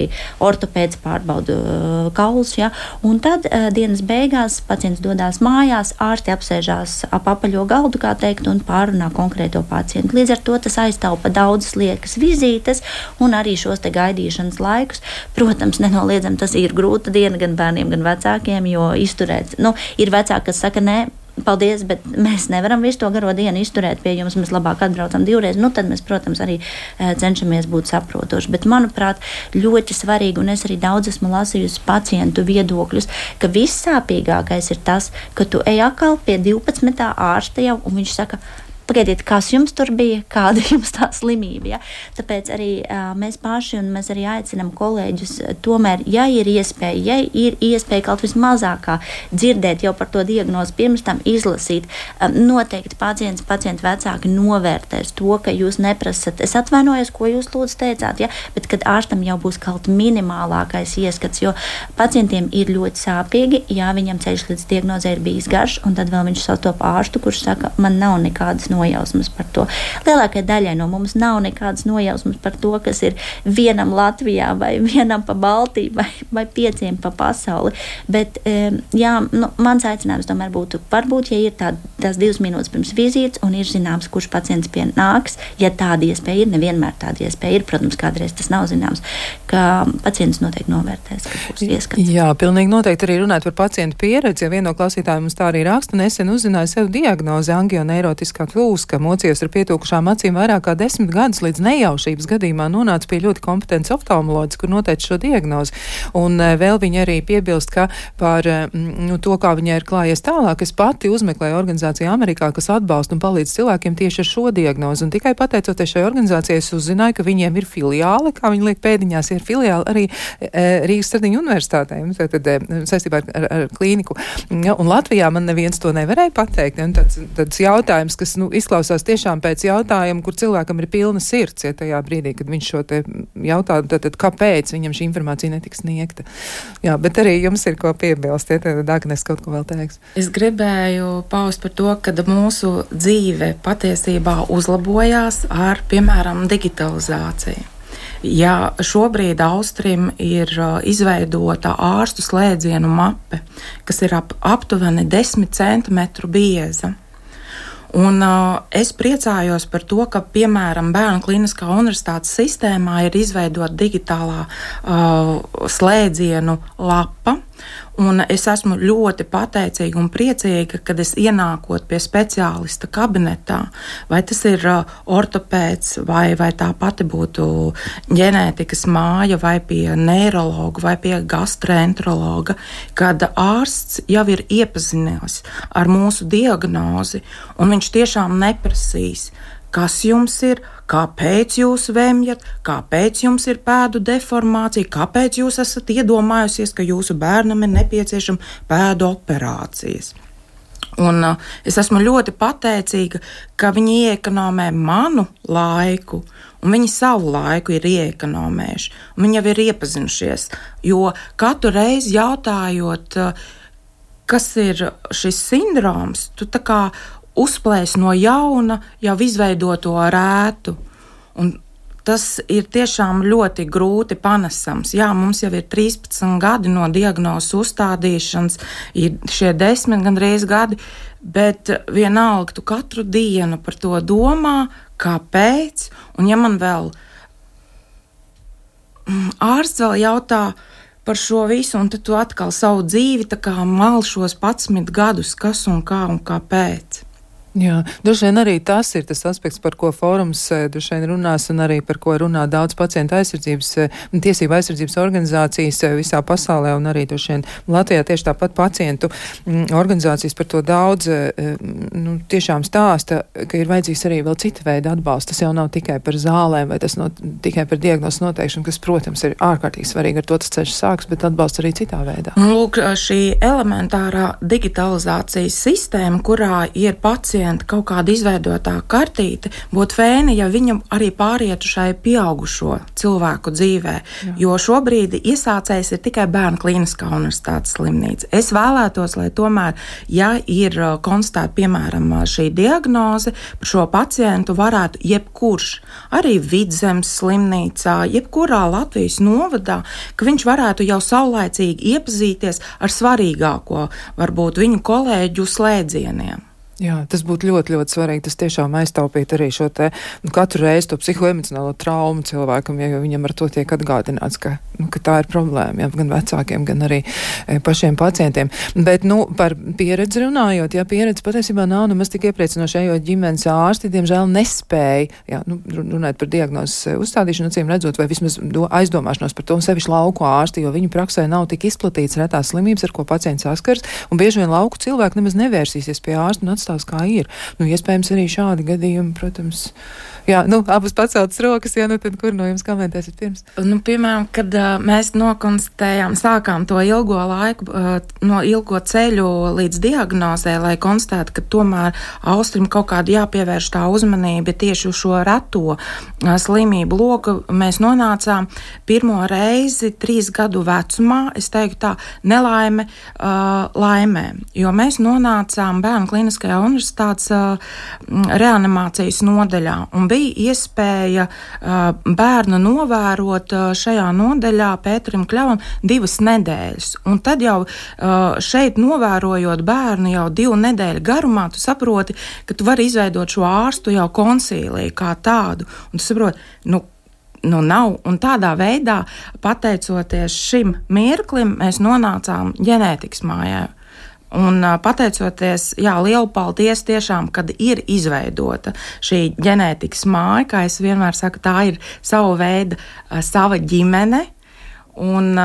ortopēds pārbauda uh, kaulus. Ja? Un tad uh, dienas beigās pacients dodas mājās, ārsti apsēžās ap apaļo galdu, kā teikt, un pārunā konkrēto pacientu. Līdz ar to tas aiztaupa daudzas liekas vizītes un arī arī šos gaidīšanas laikus. Protams, nenoliedzami tas ir grūta diena gan bērniem, gan vecākiem, jo izturēt, nu, ir vecāki, kas saka, nē, paldies, bet mēs nevaram visu to garo dienu izturēt pie jums. Mēs labāk atbraucam divreiz. Nu, tad mēs, protams, arī uh, cenšamies būt saprotoši. Bet, manuprāt, ļoti svarīgi, un es arī daudz esmu lasījusi pacientu viedokļus, ka vissāpīgākais ir tas, ka tu ej atkal pie 12. ārsta jau, un viņš saka, Pagaidiet, kas jums tur bija, (laughs) kāda jums tā slimība. Ja? Tāpēc arī uh, mēs paši un mēs arī aicinām kolēģus, tomēr, ja ir iespēja, ja ir iespēja kaut vismazākā dzirdēt jau par to diagnozi, pirms tam izlasīt, um, noteikti pacients, pacienta vecāki novērtēs to, ka jūs neprasat. Es atvainojos, ko jūs lūdzu teicāt, ja? bet kad ārstam jau būs kaut minimālākais ieskats, jo pacientiem ir ļoti sāpīgi, ja viņam ceļš līdz diagnozē ir bijis garš, un tad vēl viņš sastop ārstu, kurš saka, man nav nekādas nojausmas par to. Lielākajai daļai no mums nav nekādas nojausmas par to, kas ir vienam Latvijā, vai vienam pa Baltiju, vai, vai pieciem pa pasauli. Bet jā, nu, mans aicinājums tomēr būtu, varbūt, ja ir tā, tās divas minūtes pirms vizītes un ir zināms, kurš pacients pienāks, ja tāda iespēja ir, nevienmēr tāda iespēja ir, protams, kādreiz tas nav zināms, ka pacients noteikti novērtēs, ka būs ieskats. Jā, pilnīgi noteikti arī runāt par pacientu pieredzi, ja viena no klausītājiem mums tā arī raksta, nesen uzzināja sev diagnozi angioneirotiskā plūska, mocījos ar pietūkušām acīm vairāk kā desmit gadus, līdz nejaušības gadījumā nonāca pie ļoti kompetents oftalmoloģis, kur noteica šo diagnozi. Un eh, vēl viņa arī piebilst, ka par eh, nu, to, kā viņai ir klājies tālāk, es pati uzmeklēju organizāciju Amerikā, kas atbalsta un palīdz cilvēkiem tieši ar šo diagnozi. Un tikai pateicoties šai organizācijai, es uzzināju, ka viņiem ir filiāle, kā viņi liek pēdiņās, ir filiāle arī e, Rīgas Stradiņu universitātē, tad, e, saistībā ar, ar, ar klīniku. Ja, un Latvijā man neviens to nevarēja pateikt. Ja, tāds, tāds jautājums, kas nu, izklausās tiešām pēc jautājuma, kur cilvēkam ir pilna sirds, ja tajā brīdī, kad viņš šo te jautā, tad, tad kāpēc viņam šī informācija netiks sniegta. Jā, bet arī jums ir ko piebilst, ja tad Agnes kaut ko vēl teiks. Es gribēju paust par to, ka mūsu dzīve patiesībā uzlabojās ar, piemēram, digitalizāciju. Ja šobrīd Austrim ir uh, izveidota ārstu slēdzienu mape, kas ir ap, aptuveni 10 centimetru bieza, Un, uh, es priecājos par to, ka, piemēram, Bērnu klīniskā universitātes sistēmā ir izveidota digitālā uh, slēdzienu lapa, Un es esmu ļoti pateicīga un priecīga, kad es ienākot pie speciālista kabinetā, vai tas ir uh, ortopēds, vai, vai tā pati būtu ģenētikas māja, vai pie neiroloģa, vai pie gastroenterologa, kad ārsts jau ir iepazinies ar mūsu diagnozi, un viņš tiešām neprasīs kas jums ir, kāpēc jūs vēmjat, kāpēc jums ir pēdu deformācija, kāpēc jūs esat iedomājusies, ka jūsu bērnam ir nepieciešama pēdu operācijas. Un, uh, es esmu ļoti pateicīga, ka viņi iekonomē manu laiku, un viņi savu laiku ir iekonomējuši. Viņi jau ir iepazinušies. Jo katru reizi jautājot, uh, kas ir šis sindroms, tu tā kā uzplēst no jauna jau izveidoto rētu. Un tas ir tiešām ļoti grūti panesams. Jā, mums jau ir 13 gadi no diagnozes uzstādīšanas, ir šie desmit gandrīz gadi, bet vienalga tu katru dienu par to domā, kāpēc. Un ja man vēl mm, ārsts vēl jautā, par šo visu, un tad tu atkal savu dzīvi malšos 11 gadus, kas un kā un kāpēc. Jā, droši vien arī tas ir tas aspekts, par ko fórums eh, droši vien runās un arī par ko runā daudz pacienta aizsardzības, eh, tiesība aizsardzības organizācijas eh, visā pasaulē un arī droši vien Latvijā tieši tāpat pacientu mm, organizācijas par to daudz nu, tiešām stāsta, ka ir vajadzīgs arī vēl cita veida atbalsts. Tas jau nav tikai par zālēm vai tas no, tikai par diagnozu noteikšanu, kas, protams, ir ārkārtīgi svarīgi, ar to tas ceļš sāks, bet atbalsts arī citā veidā. Lūk, šī elementārā digitalizācijas sistēma, kurā ir pacienti pacienta kaut kāda izveidotā kartīte, būtu fēni, ja viņam arī pārietu šai pieaugušo cilvēku dzīvē. Jā. Jo šobrīd iesācējs ir tikai bērnu klīniskā universitātes slimnīca. Es vēlētos, lai tomēr, ja ir uh, konstatēta piemēram uh, šī diagnoze, šo pacientu varētu jebkurš, arī vidzemes slimnīcā, jebkurā Latvijas novadā, ka viņš varētu jau saulēcīgi iepazīties ar svarīgāko, varbūt viņu kolēģu slēdzieniem. Jā, tas būtu ļoti, ļoti svarīgi. Tas tiešām aiztaupīt arī šo te nu, katru reizi to psihoemocionālo traumu cilvēkam, ja viņam ar to tiek atgādināts, ka, nu, ka tā ir problēma jā, gan vecākiem, gan arī e, pašiem pacientiem. Bet, nu, par pieredzi runājot, jā, pieredze patiesībā nav nemaz tik iepriecinoša, jo ģimenes ārsti, diemžēl, nespēja, jā, nu, runājot par diagnozes e, uzstādīšanu, acīm redzot, vai vismaz do, aizdomāšanos par to, sevišķi lauku ārsti, jo viņu praksē nav tik izplatīts retās slimības, ar ko pacients saskars, un bieži vien lauku cilvēki nemaz nevērsīsies pie ārsta un atstās kā ir. Nu, iespējams, arī šādi gadījumi, protams, jā, nu, abas paceltas rokas, jā, nu tad kur no jums komentēsiet pirms? Nu, piemēram, kad uh, mēs nokonstatējām, sākām to ilgo laiku, uh, no ilgo ceļu līdz diagnozē, lai konstatētu, ka tomēr austrim kaut kādu jāpievērš tā uzmanība tieši uz šo reto uh, slimību loku, mēs nonācām pirmo reizi trīs gadu vecumā, es teiktu tā, nelaime uh, laimē, jo mēs nonācām bērnu kliniskajā universitātes uh, reanimācijas nodaļā un bija iespēja bērnu novērot šajā nodaļā Pēterim Kļavam divas nedēļas. Un tad jau šeit novērojot bērnu jau divu nedēļu garumā, tu saproti, ka tu vari izveidot šo ārstu jau konsīliju kā tādu. Un tu saproti, nu, nu nav. Un tādā veidā, pateicoties šim mirklim, mēs nonācām ģenētikas mājā. Un pateicoties, jā, lielu paldies tiešām, kad ir izveidota šī ģenētikas māja, kā es vienmēr saku, tā ir sava veida, sava ģimene. Un,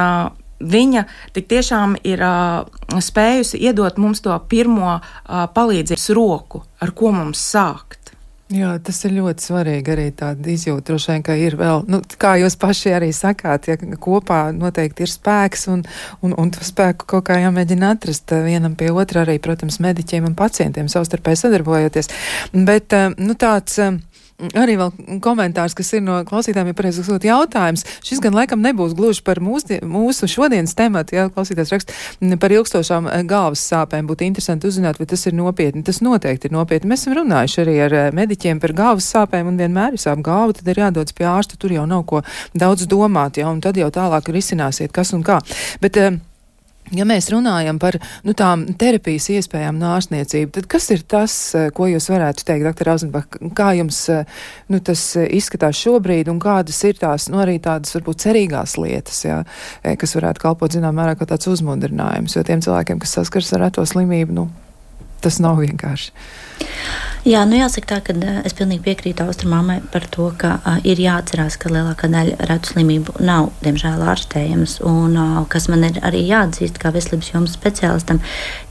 viņa tik tiešām ir uh, spējusi iedot mums to pirmo uh, palīdzības roku, ar ko mums sākt. Jā, tas ir ļoti svarīgi arī tāda izjūta, droši vien, ka ir vēl, nu, kā jūs paši arī sakāt, ja kopā noteikti ir spēks un, un, un to spēku kaut kā jāmēģina atrast vienam pie otra arī, protams, mediķiem un pacientiem savstarpēji sadarbojoties. Bet, nu, tāds Arī vēl komentārs, kas ir no klausītājiem, ir pareizi uzdot jautājums. Šis gan laikam nebūs gluži par mūsu, mūsu šodienas tematu, ja klausītājs raksta par ilgstošām eh, galvas sāpēm. Būtu interesanti uzzināt, vai tas ir nopietni. Tas noteikti ir nopietni. Mēs esam runājuši arī ar eh, mediķiem par galvas sāpēm un vienmēr ir sāp galva, tad ir jādodas pie ārsta. Tur jau nav ko daudz domāt, ja, un tad jau tālāk risināsiet, kas un kā. Bet, uh, Ja mēs runājam par nu, tām terapijas iespējām nārsniecību, tad kas ir tas, eh, ko jūs varētu teikt, doktor Auzenbach, kā jums eh, nu, tas eh, izskatās šobrīd un kādas ir tās, nu, arī tādas varbūt cerīgās lietas, jā, kas varētu kalpot, zinām, mērā kā tāds uzmundrinājums, jo tiem cilvēkiem, kas saskars ar reto slimību, nu, tas nav vienkārši. Jā, nu jāsaka tā, ka es pilnīgi piekrītu austrumāmai par to, ka uh, ir jāatcerās, ka lielākā daļa retu slimību nav, diemžēl, ārstējams. Un uh, kas man ir arī jāatzīst, kā veselības jomas speciālistam,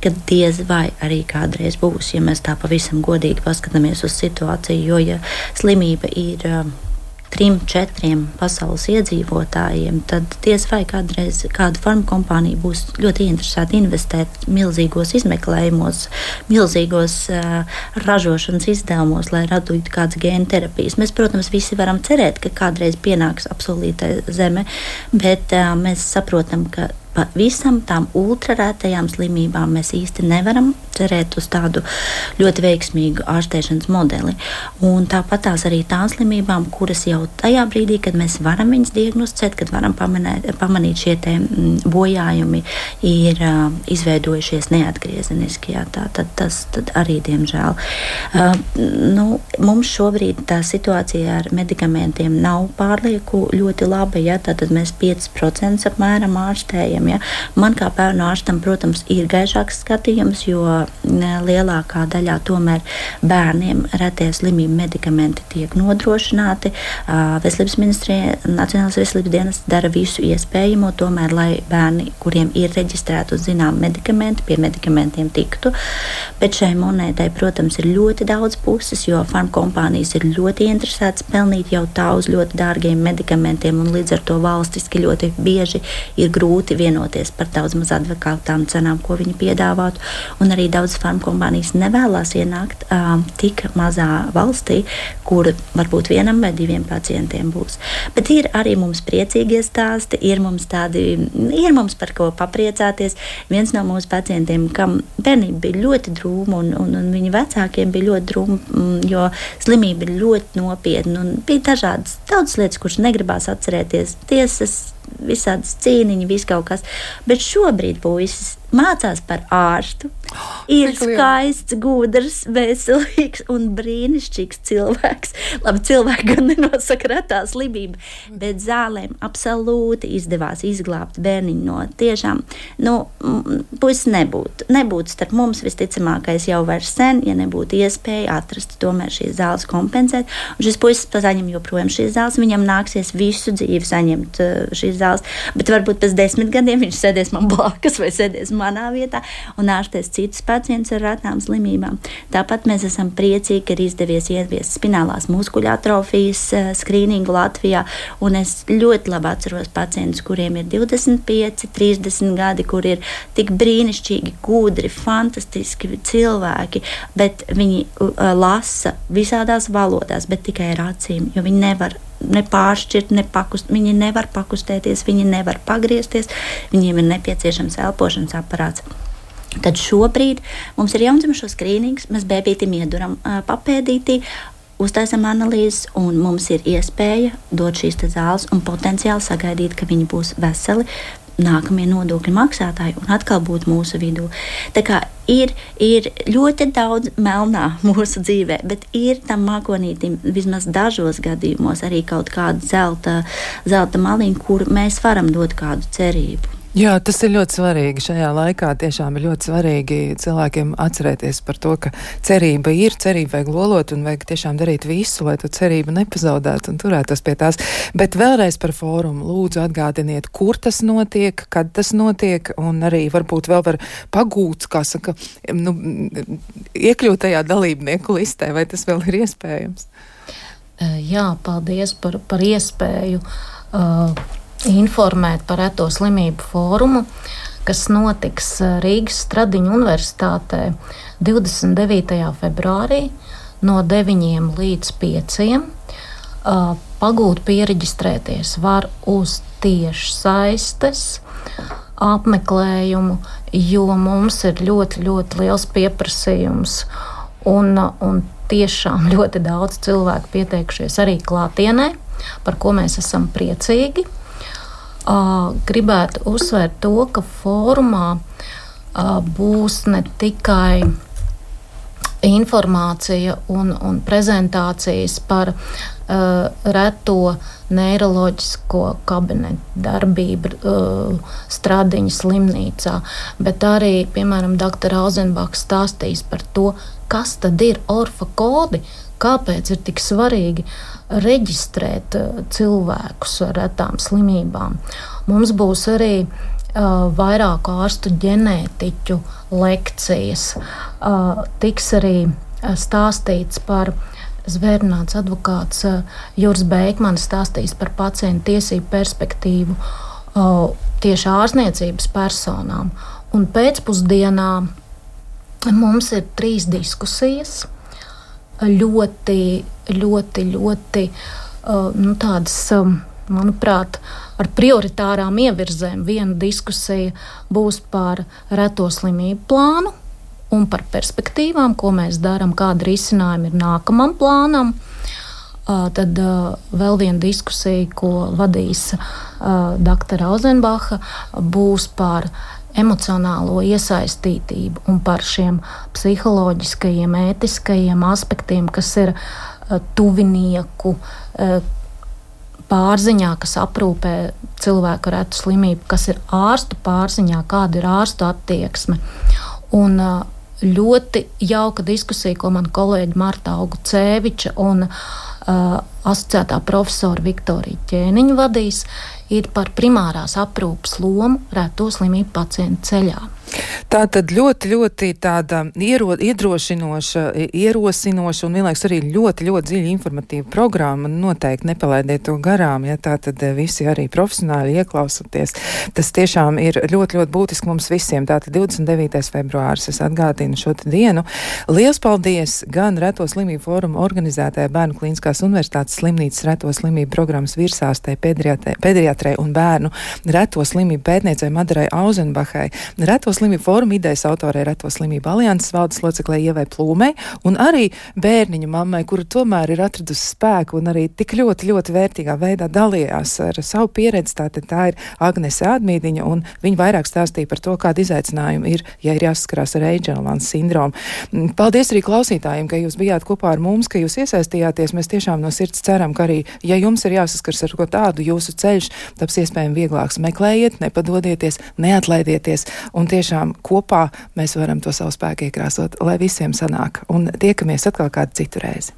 ka diez vai arī kādreiz būs, ja mēs tā pavisam godīgi paskatāmies uz situāciju, jo ja slimība ir. Uh, trim, četriem pasaules iedzīvotājiem, tad diez vai kādreiz kāda farmakompānija būs ļoti interesēta investēt milzīgos izmeklējumos, milzīgos uh, ražošanas izdevumos, lai radītu kādas gēnu terapijas. Mēs, protams, visi varam cerēt, ka kādreiz pienāks apsolīta zeme, bet uh, mēs saprotam, ka pavisam tām ultrarētajām slimībām mēs īsti nevaram cerēt uz tādu ļoti veiksmīgu ārstēšanas modeli. Un tāpat tās arī tām slimībām, kuras jau tajā brīdī, kad mēs varam viņas diagnosticēt, kad varam pamanēt, pamanīt šie mm, bojājumi, ir uh, izveidojušies neatgriezeniski. Jā, tā, tad, tas tad arī, diemžēl, uh, nu, mums šobrīd tā situācija ar medikamentiem nav pārlieku ļoti laba. Jā, tad mēs 5% apmēram ārstējam ārstiem. Ja? Man kā bērnu ārstam, protams, ir gaišāks skatījums, jo lielākā daļā tomēr bērniem retie slimību medikamenti tiek nodrošināti. Veselības ministrija, Nacionālās veselības dienas dara visu iespējamo, tomēr, lai bērni, kuriem ir reģistrēti uz zinām medikamenti, pie medikamentiem tiktu. Bet šai monētai, protams, ir ļoti daudz puses, jo farmakompānijas ir ļoti interesētas pelnīt jau tā uz ļoti dārgiem medikamentiem, un līdz ar to valstiski ļoti bieži ir grūti vienot vienoties par daudz maz advokātām cenām, ko viņi piedāvātu. Un arī daudzas farmakompānijas nevēlas ienākt uh, tik mazā valstī, kur varbūt vienam vai diviem pacientiem būs. Bet ir arī mums priecīgie stāsti, ir mums tādi, ir mums par ko papriecāties. Viens no mūsu pacientiem, kam bērnība bija ļoti drūma, un, un, un viņa vecākiem bija ļoti drūma, mm, jo slimība ir ļoti nopietna. Bija dažādas daudzas lietas, kuras negribās atcerēties. Tiesas visādas cīniņas, viss kaut kas. Bet šobrīd puisis mācās par ārstu. Ir skaists, gudrs, veselīgs un brīnišķīgs cilvēks. Labi, cilvēki gan nenosaka retā slimība, bet zālēm absolūti izdevās izglābt bērniņu no tiešām, nu, puisis nebūtu. Nebūtu starp mums visticamākais jau vairs sen, ja nebūtu iespēja atrast tomēr šīs zāles kompensēt. Un šis puisis saņem joprojām šīs zāles, viņam nāksies visu dzīvi saņemt uh, šīs zāles, bet varbūt pēc desmit gadiem viņš sēdēs man blakus vai sēdēs manā vietā un ārstēs citus pacientus ar retām slimībām. Tāpat mēs esam priecīgi, ka ir izdevies ieviest spinālās muskuļu atrofijas eh, skrīningu Latvijā. Es ļoti labi atceros pacientus, kuriem ir 25, 30 gadi, kur ir tik brīnišķīgi, gudri, fantastiski cilvēki, bet viņi uh, lasa visādās valodās, bet tikai ar acīm, jo viņi nevar nepāršķirt, nepakust, viņi nevar pakustēties, viņi nevar pagriezties, viņiem ir nepieciešams elpošanas aparāts. Tad šobrīd mums ir jaundzimušo skrīnings, mēs bērnītim ieduram papēdītī, uztaisām analīzes, un mums ir iespēja dot šīs zāles un potenciāli sagaidīt, ka viņi būs veseli. Nākamie nodokļu maksātāji un atkal būt mūsu vidū. Tā kā ir, ir ļoti daudz melnā (laughs) mūsu dzīvē, bet ir tam mākonītim vismaz dažos gadījumos arī kaut kāda zelta, zelta maliņa, kur mēs varam dot kādu cerību. Jā, tas ir ļoti svarīgi. Šajā laikā tiešām ir ļoti svarīgi cilvēkiem atcerēties par to, ka cerība ir, cerība vajag lolot un vajag tiešām darīt visu, lai tu cerību nepazaudētu un turētos pie tās. Bet vēlreiz par fórumu lūdzu atgādiniet, kur tas notiek, kad tas notiek un arī varbūt vēl var pagūt, kā saka, nu, iekļūt tajā dalībnieku listē, vai tas vēl ir iespējams? Jā, paldies par, par iespēju. Uh, informēt par reto slimību fórumu, kas notiks eh, Rīgas Stradiņu universitātē 29. februārī no 9 līdz 5. Eh, pagūt pieregistrēties var uz tieši saistes apmeklējumu, jo mums ir ļoti, ļoti liels pieprasījums. Un, un tiešām (laughs) ļoti daudz cilvēku pieteikušies arī klātienē, par ko mēs esam priecīgi gribētu uzsvērt to, ka fórumā būs ne tikai informācija un, un prezentācijas par uh, reto neiroloģisko kabinetu darbību uh, Stradiņa slimnīcā, bet arī, piemēram, dr. Auzenbachs stāstīs par to, kas tad ir orfa kodi, kāpēc ir tik svarīgi reģistrēt uh, cilvēkus ar retām slimībām. Mums būs arī uh, vairāku ārstu ģenētiķu lekcijas. Uh, tiks arī stāstīts par zvērnāts advokāts Juris Beigmanis stāstīs par pacientu tiesību perspektīvu tieši ārzniecības personām. Un pēcpusdienā mums ir trīs diskusijas ļoti, ļoti, ļoti nu, tādas, manuprāt, ar prioritārām ievirzēm. Viena diskusija būs par reto slimību plānu un par perspektīvām, ko mēs darām, kāda risinājuma ir nākamam plānam. Tad vēl viena diskusija, ko vadīs dr. Auzenbacha, būs par uh, emocionālo iesaistītību un par šiem psiholoģiskajiem, ētiskajiem aspektiem, kas ir uh, tuvinieku uh, pārziņā, kas aprūpē cilvēku ar retu slimību, kas ir ārstu pārziņā, kāda ir ārstu attieksme. Un, uh, ļoti jauka diskusija, ko man kolēģi Marta Auguceviča un uh, asociētā profesora Viktorija Ķēniņa vadīs, ir par primārās aprūpas lomu reto slimību pacientu ceļā. Tā tad ļoti, ļoti tāda iero, iedrošinoša, ierosinoša un vienlaiks arī ļoti, ļoti dziļa informatīva programma. Noteikti nepalaidiet to garām, ja tā tad eh, visi arī profesionāli ieklausoties. Tas tiešām ir ļoti, ļoti būtiski mums visiem. Tātad 29. februāris es atgādinu šo dienu. Liels paldies gan Reto slimību fórumu organizētajai Bērnu klīniskās universitātes slimnīcas reto slimību programmas virsārstē pediatrē un bērnu reto slimību pētniecei Madarai Auzenbachai, reto slimību fóruma idejas autorei reto slimību alianses valdes loceklē Ievai Plūmei un arī bērniņu mammai, kura tomēr ir atradusi spēku un arī tik ļoti, ļoti vērtīgā veidā dalījās ar savu pieredzi. Tātad tā ir Agnese Ādmīdiņa un viņa vairāk stāstīja par to, kāda izaicinājuma ir, ja ir jāsaskarās ar Eidželmans sindromu. Paldies arī klausītājiem, ka jūs bijāt kopā ar mums, ka jūs iesaistījāties. Mēs tiešām no sirds ceram, ka arī, ja jums ir jāsaskars ar ko tādu, jūsu ceļš taps iespējami vieglāks. Meklējiet, nepadodieties, neatlaidieties un tiešām kopā mēs varam to savu spēku iekrāsot, lai visiem sanāk. Un tiekamies atkal kādu citu reizi.